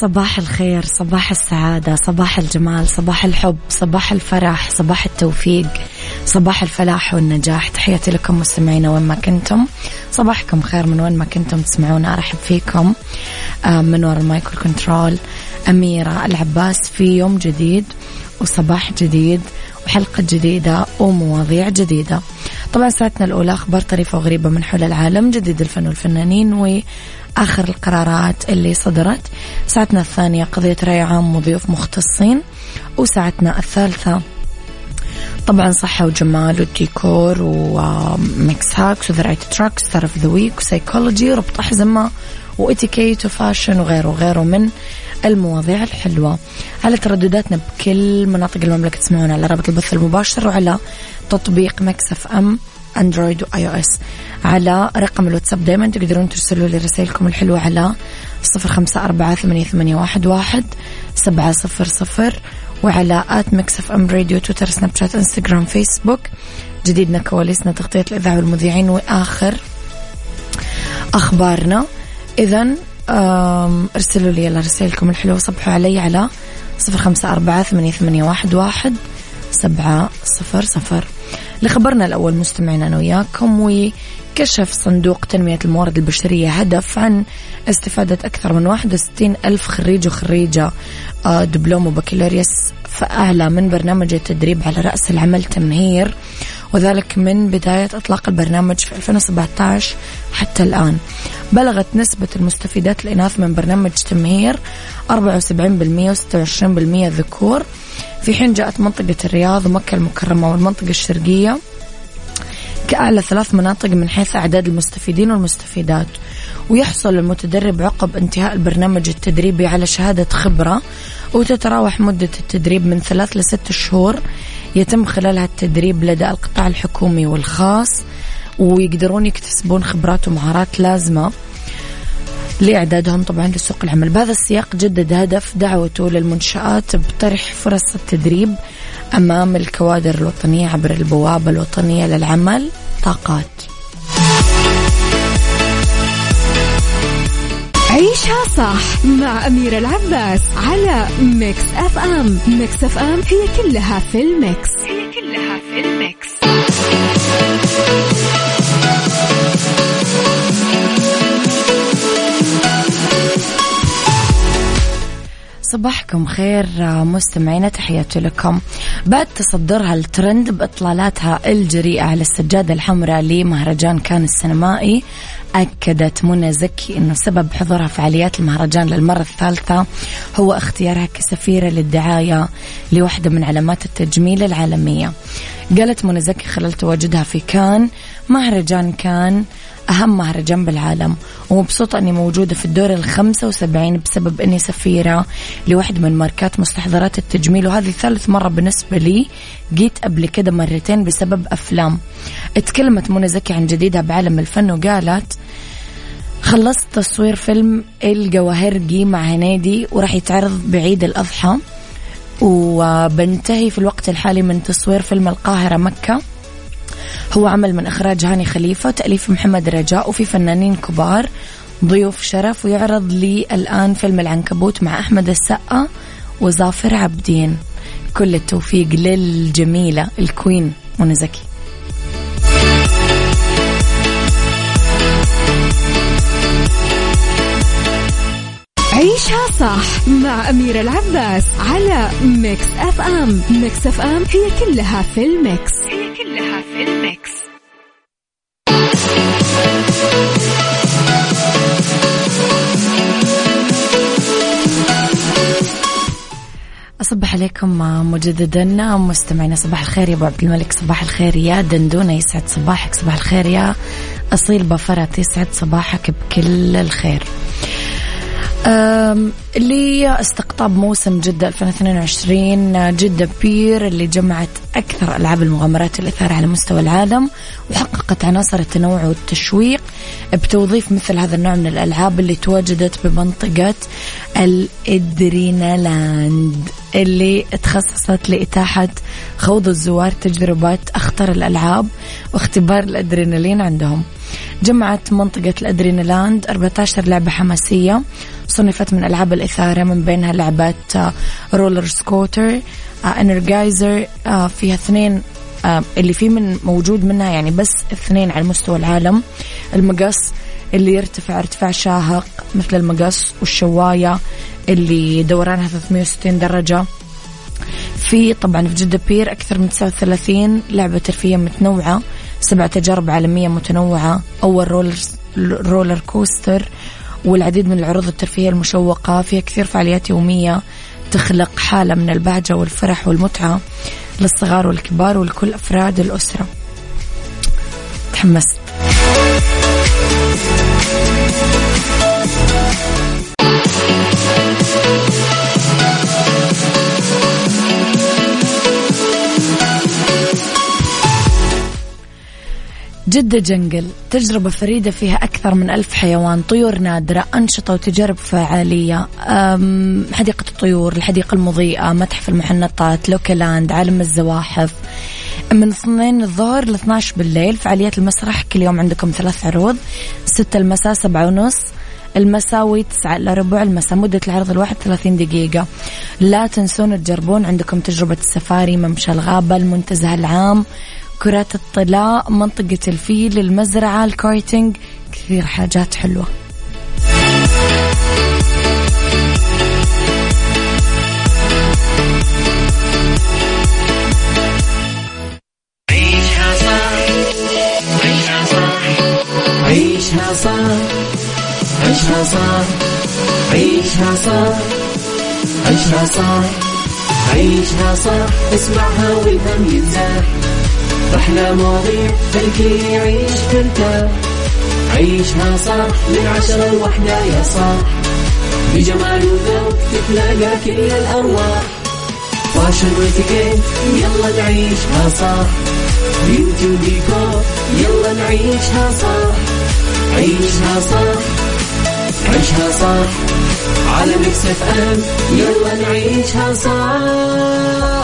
صباح الخير صباح السعادة صباح الجمال صباح الحب صباح الفرح صباح التوفيق صباح الفلاح والنجاح. تحياتي لكم مستمعينا وين ما كنتم. صباحكم خير من وين ما كنتم تسمعونا. أرحب فيكم آه، من وراء ال mic control أميرة العباس في يوم جديد وصباح جديد وحلقة جديدة ومواضيع جديدة. طبعا ساعتنا الأولى أخبار طريفة وغريبة من حول العالم جديد الفن والفنانين و آخر القرارات اللي صدرت. ساعتنا الثانية قضية رأي عام وضيوف مختصين وساعتنا الثالثة طبعا صحة وجمال والديكور و mix hacks وذراعي track star of the week و psychology وربط أحزمة وإتيكيت و fashion وغيره وغيره من المواضيع الحلوة. على تردداتنا بكل مناطق المملكة تسمعونا على رابط البث المباشر وعلى تطبيق Mix FM أندرويد و iOS على رقم الواتساب دائما تقدرون ترسلوا لي رسائلكم الحلوة على صفر خمسة أربعة ثمانية, ثمانية واحد, واحد سبعة صفر صفر. وعلى at Mix FM Radio تويتر سناب شات إنستغرام فيسبوك. جديدنا كواليسنا تغطية الإذاعة والمذيعين وآخر أخبارنا. إذا ارسلوا لي يلا رسائلكم الحلوة صبحوا علي على صفر خمسة أربعة ثمانية, ثمانية واحد, واحد سبعة صفر صفر. لخبرنا الأول مستمعين أنا وياكم وكشف صندوق تنمية الموارد البشرية هدف عن استفادة أكثر من 61 ألف خريج وخريجة آه، دبلوم وبكالوريوس. فأعلى من برنامج التدريب على رأس العمل تمهير. وذلك من بداية إطلاق البرنامج في 2017 حتى الآن. بلغت نسبة المستفيدات الإناث من برنامج تمهير 74% و26% ذكور. في حين جاءت منطقة الرياض ومكة المكرمة والمنطقة الشرقية كأعلى ثلاث مناطق من حيث أعداد المستفيدين والمستفيدات. ويحصل المتدرب عقب انتهاء البرنامج التدريبي على شهادة خبرة وتتراوح مدة التدريب من ثلاث لست شهور يتم خلالها التدريب لدى القطاع الحكومي والخاص ويقدرون يكتسبون خبرات ومهارات لازمة لإعدادهم طبعا لسوق العمل. بهذا السياق جدد هدف دعوته للمنشآت بطرح فرص التدريب أمام الكوادر الوطنية عبر البوابة الوطنية للعمل طاقات. عيشها صح مع أميرة العباس على Mix FM. Mix FM هي كلها في ال mix. هي كلها في ال mix. صباحكم خير مستمعينا تحياتي لكم. بعد تصدرها الترند بإطلالاتها الجريئة على السجادة الحمراء لمهرجان كان السينمائي أكدت منى زكي أنه سبب حضورها فعاليات المهرجان للمرة الثالثة هو اختيارها كسفيرة للدعاية لوحدة من علامات التجميل العالمية. قالت منى زكي خلال تواجدها في كان مهرجان كان أهم مهرجان بالعالم ومبسوطة أني موجودة في الدور الخمسة وسبعين بسبب أني سفيرة لواحد من ماركات مستحضرات التجميل وهذه ثالث مرة بالنسبة لي جيت قبل كده مرتين بسبب أفلام. اتكلمت منى زكي عن جديدها بعالم الفن وقالت خلصت تصوير فيلم الجواهرجي مع هنيدي وراح يتعرض بعيد الأضحى. وبنتهي في الوقت الحالي من تصوير فيلم القاهرة مكة. هو عمل من إخراج هاني خليفة تأليف محمد رجاء وفي فنانين كبار. ضيوف شرف ويعرض لي الآن فيلم العنكبوت مع أحمد السقا وظافر عابدين كل التوفيق للجميلة ال queen منى زكي. صح مع أميرة العباس على Mix FM Mix FM هي كلها في ال mix. هي كلها في ال mix. أصبح عليكم مجددا. مستمعينا صباح الخير يا أبو عبد الملك. صباح الخير يا دندونة يسعد صباحك. صباح الخير يا أصيل بفرت يسعد صباحك بكل الخير. لاستقطاب موسم جدة 2022 جدة Pier اللي جمعت أكثر ألعاب المغامرات الإثارة على مستوى العالم وحققت عناصر التنوع والتشويق بتوظيف مثل هذا النوع من الألعاب اللي تواجدت بمنطقة الإدرينالاند اللي تخصصت لإتاحة خوض الزوار تجربة أخطر الألعاب واختبار الأدرينالين عندهم. جمعت منطقة الأدرينالاند 14 لعبة حماسية صنفت من ألعاب الإثارة من بينها لعبة roller coaster Energizer فيها اثنين آه، اللي في من موجود منها يعني بس اثنين على مستوى العالم. المقص اللي يرتفع ارتفاع شاهق مثل المقص والشواية اللي دورانها 360 درجة. في طبعا في جدة Pier أكثر من 39 لعبة ترفيهية متنوعة سبع تجارب عالمية متنوعة أول roller, roller coaster والعديد من العروض الترفيهية المشوقة فيها كثير فعاليات يومية تخلق حالة من البهجة والفرح والمتعة للصغار والكبار ولكل أفراد الأسرة. تحمست. جدة جنقل تجربة فريدة فيها أكثر من ألف حيوان طيور نادرة أنشطة وتجارب فعالية حديقة الطيور الحديقة المضيئة متحف المحنطات لوكلاند عالم الزواحف. من اثنين الظهر ل 12 بالليل فعاليات المسرح كل يوم عندكم ثلاث عروض ستة المساء سبعة ونص المساوي تسعة إلا ربع المساء مدة العرض الواحد ثلاثين دقيقة. لا تنسون تجربون عندكم تجربة السفاري ممشى الغابة المنتزه العام كرات الطلاء منطقة الفيل المزرعة الكارتينج كثير حاجات حلوة. عيشها صح عيشها صح عيشها صح عيشها صح عيشها صح عيشها صح عيشها صح. اسمعها والهم ينزاح. أحلى مواضيع خلي يعيش ترتاح عيشها صح من عشرة لوحدة يا صاح بجمال وذوق تتلاقى كل الأرواح. فاشل واتيكيت يلا نعيشها صح بيوتي وديكور يلا نعيشها صح عيشها صح عيشها صح على ميكس اف أم يلا نعيشها صح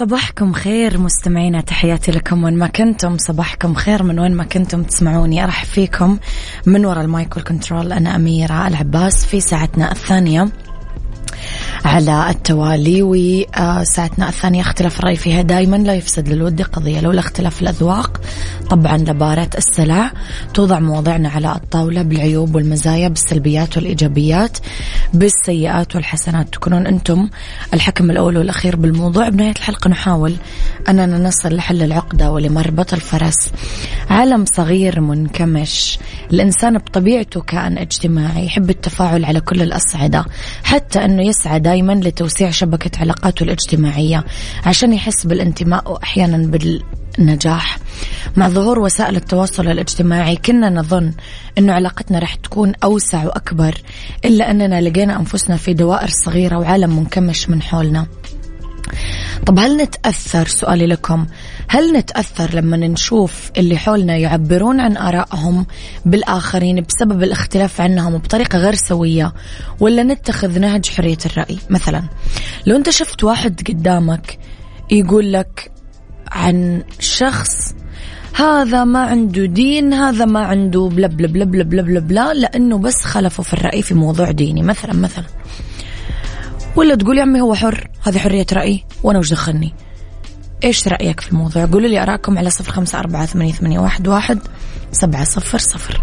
صباحكم خير مستمعينا تحياتي لكم وين ما كنتم. صباحكم خير من وين ما كنتم تسمعوني. أرحب فيكم من وراء المايكل كنترول أنا أميرة العباس في ساعتنا الثانية على التوالي وساعتنا الثانية اختلاف الرأي فيها دائما لا يفسد للود قضية لولا اختلاف الأذواق. طبعا لبارة السلع توضع مواضيعنا على الطاولة بالعيوب والمزايا بالسلبيات والإيجابيات. بالسيئات والحسنات. تكونون أنتم الحكم الأول والأخير بالموضوع. بنهاية الحلقة نحاول أننا نصل لحل العقدة ولمربط الفرس. عالم صغير منكمش. الإنسان بطبيعته كائن اجتماعي يحب التفاعل على كل الأصعدة حتى أنه يسعى دائما لتوسيع شبكة علاقاته الاجتماعية عشان يحس بالانتماء وأحيانا بالنجاح. مع ظهور وسائل التواصل الاجتماعي كنا نظن أنه علاقتنا رح تكون أوسع وأكبر إلا أننا لقينا أنفسنا في دوائر صغيرة وعالم منكمش من حولنا. طب هل نتأثر؟ سؤالي لكم. هل نتأثر لما نشوف اللي حولنا يعبرون عن آرائهم بالآخرين بسبب الاختلاف عنهم بطريقة غير سوية ولا نتخذ نهج حرية الرأي؟ مثلا لو أنت شفت واحد قدامك يقول لك عن شخص هذا ما عنده دين هذا ما عنده بلا بلا بلا بلا بلا بلا, بلا لأنه بس خلفه في الرأي في موضوع ديني. مثلا مثلا. ولا تقول يا عمي هو حر هذه حرية رأي وأنا وش دخلني؟ إيش رأيك في الموضوع؟ قولوا لي أراكم على صفر خمسة أربعة ثمانية, ثمانية واحد, واحد سبعة صفر صفر.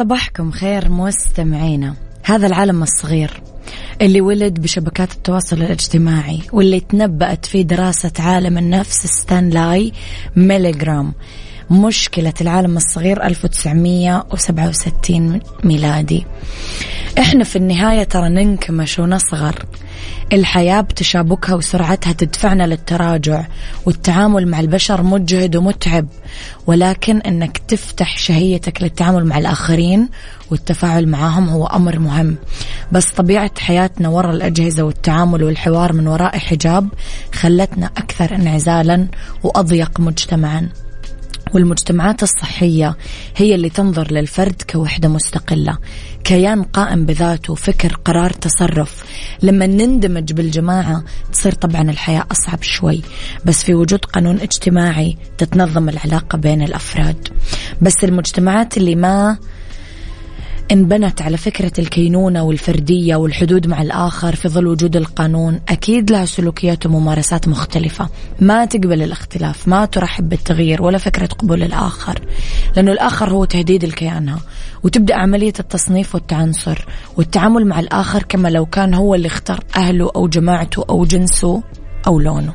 صباحكم خير مستمعينا. هذا العالم الصغير اللي ولد بشبكات التواصل الاجتماعي واللي تنبأت في دراسة عالم النفس ستانلاي ميليغرام مشكلة العالم الصغير 1967 ميلادي. إحنا في النهاية ترى ننكمش ونصغر. الحياة بتشابكها وسرعتها تدفعنا للتراجع والتعامل مع البشر مجهد ومتعب. ولكن إنك تفتح شهيتك للتعامل مع الآخرين والتفاعل معهم هو أمر مهم. بس طبيعة حياتنا وراء الأجهزة والتعامل والحوار من وراء حجاب خلتنا أكثر انعزالا وأضيق مجتمعا. والمجتمعات الصحية هي اللي تنظر للفرد كوحدة مستقلة كيان قائم بذاته فكر قرار تصرف. لما نندمج بالجماعة تصير طبعا الحياة أصعب شوي بس في وجود قانون اجتماعي تتنظم العلاقة بين الأفراد. بس المجتمعات اللي ما انبنت على فكرة الكينونة والفردية والحدود مع الآخر في ظل وجود القانون أكيد لها سلوكيات وممارسات مختلفة. ما تقبل الاختلاف ما ترحب بالتغيير ولا فكرة قبول الآخر لأنه الآخر هو تهديد لكيانها وتبدأ عملية التصنيف والتعنصر والتعامل مع الآخر كما لو كان هو اللي اختار أهله أو جماعته أو جنسه أو لونه.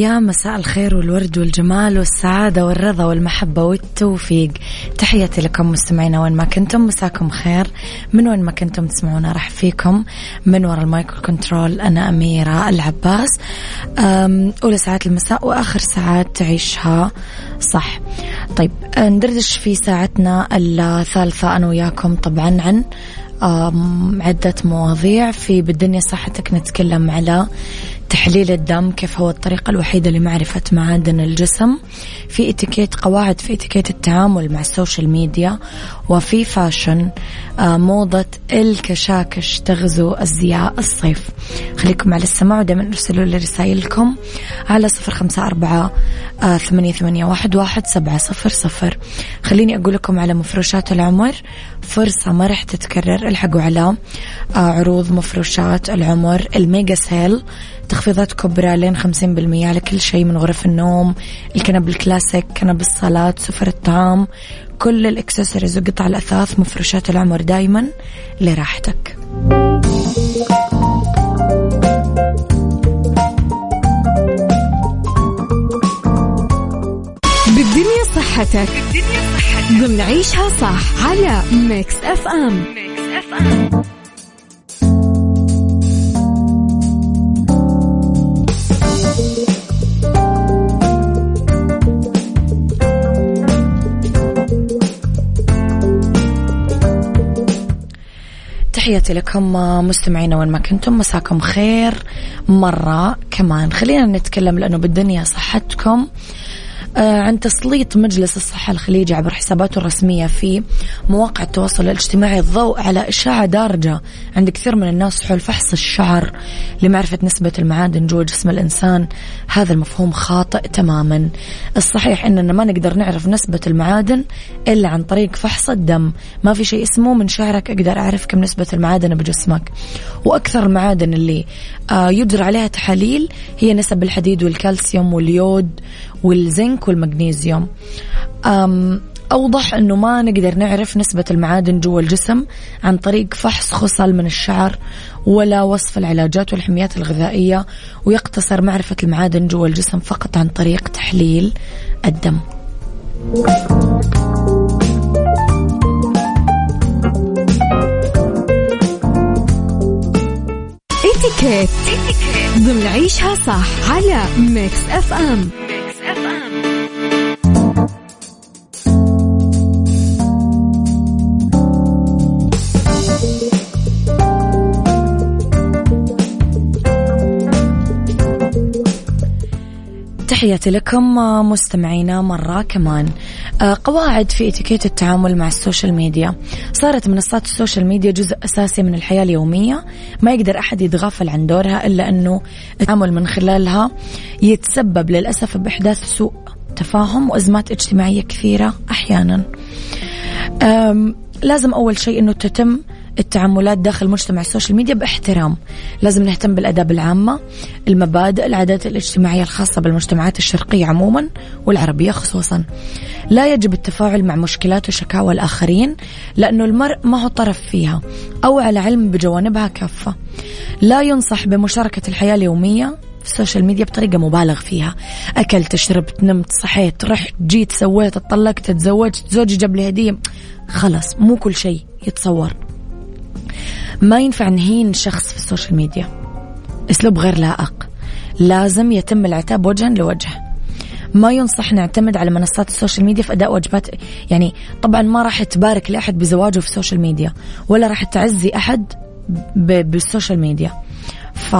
يا مساء الخير والورد والجمال والسعادة والرضا والمحبة والتوفيق. تحياتي لكم مستمعينا وين ما كنتم مساكم خير. من وين ما كنتم تسمعونا أرحب فيكم من وراء ال mic control أنا أميرة العباس. أولى ساعات المساء وآخر ساعات عيشها صح. طيب ندردش في ساعتنا الثالثة أنا وياكم طبعا عن عدة مواضيع. في بالدنيا صحتك نتكلم على تحليل الدم كيف هو الطريقة الوحيدة لمعرفة معادن الجسم. في اتيكيت قواعد في اتيكيت التعامل مع ال social media. وفي fashion آه، موضة الكشاكش تغزو أزياء الصيف. خليكم على السماع ودائما أرسلوا لي رسائلكم على صفر خمسة أربعة ثمانية, ثمانية واحد, واحد سبعة صفر صفر. خليني أقول لكم على مفروشات العمر. فرصة ما راح تتكرر الحقوا على آه، عروض مفروشات العمر. ال mega sale تخفيضات كبرى لين 50% على كل شيء من غرف النوم الكنب الكلاسيك كنب الصالات سفر الطعام كل الاكسسوارز وقطع الأثاث مفروشات العمر دايما لراحتك. بالدنيا صحتك. بالدنيا صحتك. ضمن عيشها صح على ميكس أف أم. ميكس أف أم. تحياتي لكم مستمعينا وين ما كنتم مساكم خير مرة كمان. خلينا نتكلم لأنه بالدنيا صحتكم. آه، عن تسليط مجلس الصحة الخليجي عبر حساباته الرسمية في مواقع التواصل الاجتماعي الضوء على إشاعة دارجة عند كثير من الناس حول فحص الشعر لمعرفة نسبة المعادن جوا جسم الإنسان. هذا المفهوم خاطئ تماما. الصحيح أننا ما نقدر نعرف نسبة المعادن إلا عن طريق فحص الدم. ما في شيء اسمه من شعرك أقدر أعرف كم نسبة المعادن بجسمك. وأكثر المعادن اللي آه، يجرى عليها تحاليل هي نسب الحديد والكالسيوم واليود والزنك والمغنيسيوم أوضح أنه ما نقدر نعرف نسبة المعادن جوا الجسم عن طريق فحص خصل من الشعر ولا وصف العلاجات والحميات الغذائية ويقتصر معرفة المعادن جوا الجسم فقط عن طريق تحليل الدم. إتيكيت. ضمن عيشها صح على ميكس أف أم. تحياتي لكم مستمعينا مرة كمان. آه، قواعد في إتيكيت التعامل مع ال social media. صارت منصات ال social media جزء أساسي من الحياة اليومية. ما يقدر أحد يتغافل عن دورها إلا أنه التعامل من خلالها يتسبب للأسف بإحداث سوء تفاهم وأزمات اجتماعية كثيرة أحيانا. لازم أول شيء أنه تتم التعاملات داخل مجتمع ال social media باحترام. لازم نهتم بالأداب العامة المبادئ العادات الاجتماعية الخاصة بالمجتمعات الشرقية عموما والعربية خصوصا. لا يجب التفاعل مع مشكلات وشكاوى الآخرين لأنه المرء ما هو طرف فيها أو على علم بجوانبها كافة. لا ينصح بمشاركة الحياة اليومية في ال social media بطريقة مبالغ فيها. أكلت شربت نمت صحيت رحت جيت سويت اتطلقت تزوجت زوجي جاب لي هدية. خلاص مو كل شيء يتصور. ما ينفع نهين شخص في ال social media. أسلوب غير لائق. لازم يتم العتاب وجها لوجه. ما ينصح نعتمد على منصات ال social media في أداء واجبات يعني طبعا ما راح تبارك لأحد بزواجه في ال social media ولا راح تعزي أحد بال social media. ف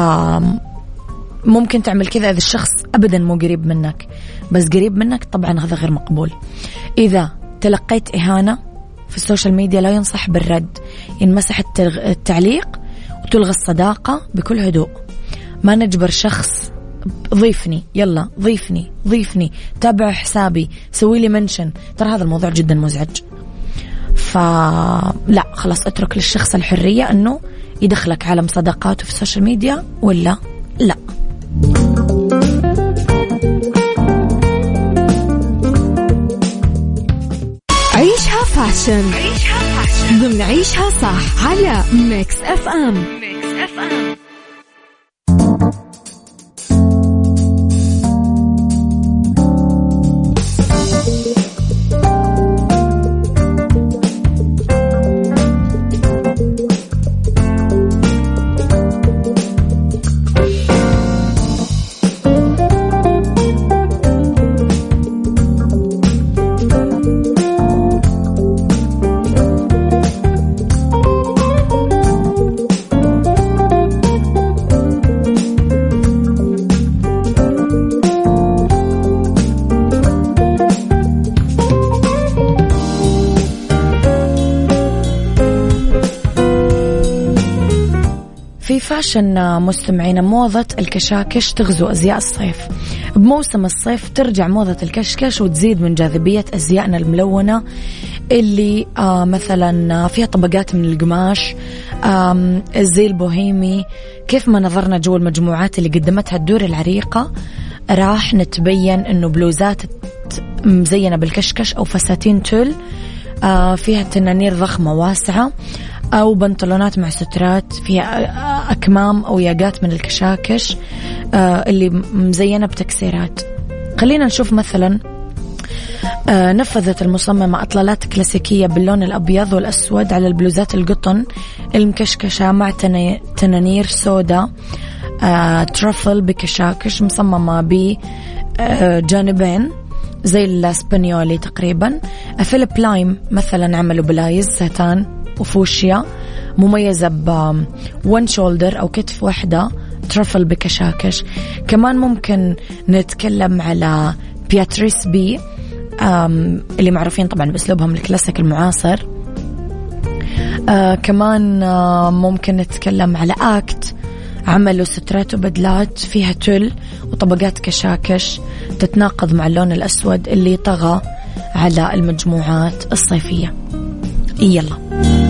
ممكن تعمل كذا إذا الشخص ابدا مو قريب منك. بس قريب منك طبعا هذا غير مقبول. إذا تلقيت إهانة في ال social media لا ينصح بالرد. ينمسح التعليق وتلغى الصداقة بكل هدوء. ما نجبر شخص ضيفني يلا ضيفني ضيفني تابع حسابي سوي لي mention. ترى هذا الموضوع جدا مزعج. فلا خلاص اترك للشخص الحرية أنه يدخلك عالم صداقاته في ال social media ولا لا. fashion. عيشها fashion. ضمن عيشها صح على ميكس اف ام ميكس اف ام فاشن مستمعين موضة الكشاكش تغزو أزياء الصيف. بموسم الصيف ترجع موضة الكشكش وتزيد من جاذبية أزيائنا الملونة اللي آه مثلا فيها طبقات من القماش آه الزي البوهيمي كيف ما نظرنا جو المجموعات اللي قدمتها الدور العريقة راح نتبين إنه بلوزات مزينة بالكشكش أو فساتين تل آه فيها تنانير ضخمة واسعة. أو بنطلونات مع سترات فيها أكمام أو ياقات من الكشاكش آه، اللي مزينة بتكسيرات. خلينا نشوف مثلا آه نفذت المصممة أطلالات كلاسيكية باللون الأبيض والأسود على البلوزات القطن المكشكشة مع تنانير سودا آه ترفل بكشاكش مصممة بجانبين زي الاسبانيولي تقريبا. فيليب لايم مثلا عملوا بلايز ساتان. وفوشيا مميزة ب one shoulder أو كتف واحدة ترفل بكشاكش. كمان ممكن نتكلم على بياتريس بي اللي معروفين طبعا بأسلوبهم الكلاسيك المعاصر. آه كمان آه ممكن نتكلم على اكت عملوا سترات وبدلات فيها تل وطبقات كشاكش تتناقض مع اللون الأسود اللي طغى على المجموعات الصيفية. يلا.